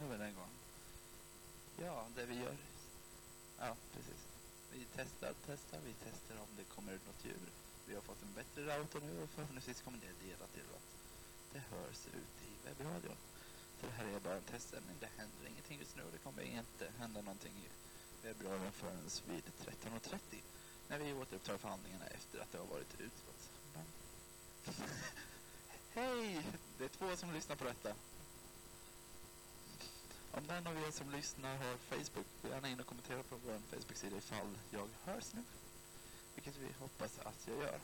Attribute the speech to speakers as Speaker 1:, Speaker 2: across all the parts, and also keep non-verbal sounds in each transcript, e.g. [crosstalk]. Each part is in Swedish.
Speaker 1: nu en gång. Ja, det vi gör. Ja, precis. Vi testar, testar, vi testar om det kommer ut något djur. Vi har fått en bättre router nu och förhoppningsvis kommer det leda till att det hörs ut i webbradion. För det här är bara en testsändning. Det händer ingenting just nu och det kommer inte hända någonting i webbradion förrän vid 13.30 när vi återupptar förhandlingarna efter att det har varit utskott. [laughs] Hej! Det är två som lyssnar på detta. Om någon av er som lyssnar har Facebook, gå gärna in och kommentera på vår Facebook-sida ifall jag hörs nu. Vilket vi hoppas att jag gör.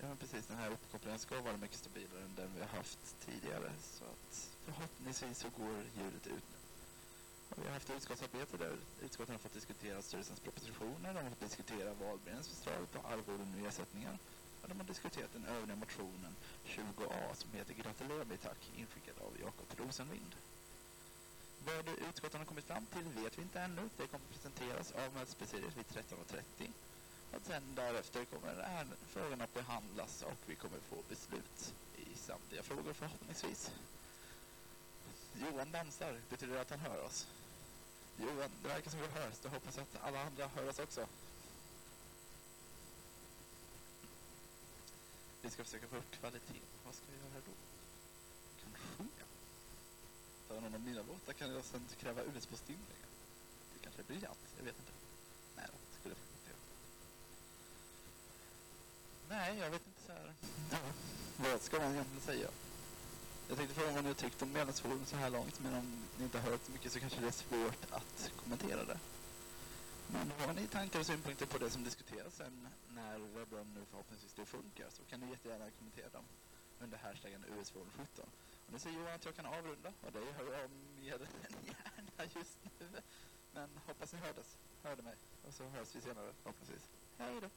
Speaker 1: Ja, men precis. Den här uppkopplingen ska vara mycket stabilare än den vi har haft tidigare. Så att förhoppningsvis så går ljudet ut nu. Och vi har haft utskottsarbete där utskotten har fått diskutera styrelsens propositioner. De har fått diskutera valberedningens förslag på arvoden och ersättningar. Och de har diskuterat den övriga motionen 20A som heter Gratulerar mig tack inskickad av Jakob Rosenvind. Vad utskotten har kommit fram till vet vi inte ännu. Det kommer presenteras av mötespresidiet vid 13.30. Och sen därefter kommer här att behandlas och vi kommer få beslut i samtliga frågor förhoppningsvis. Johan dansar. Betyder det att han hör oss? Johan, det verkar som vi hörs. Då hoppas jag att alla andra hör oss också. Vi ska försöka få upp kvalitet. Vad ska vi göra då? Kan sjunga. För någon av mina låtar kan jag sen kräva USB-stimlingar. Det kanske är briljant. Jag vet inte. Nej, det skulle jag inte göra. Nej, jag vet inte så här. Ja, vad ska man egentligen säga? Jag tänkte fråga vad ni har tyckt om medlemsforum så här långt, men om ni inte har hört så mycket så kanske det är svårt att kommentera det. Har ni tankar och synpunkter på det som diskuteras sen när webben nu förhoppningsvis det funkar så kan ni jättegärna kommentera dem under hashtaggen us 17 Och nu säger Johan att jag kan avrunda och det hör jag mer än gärna just nu. Men hoppas ni hördes, hörde mig och så hörs vi senare förhoppningsvis. Hej då!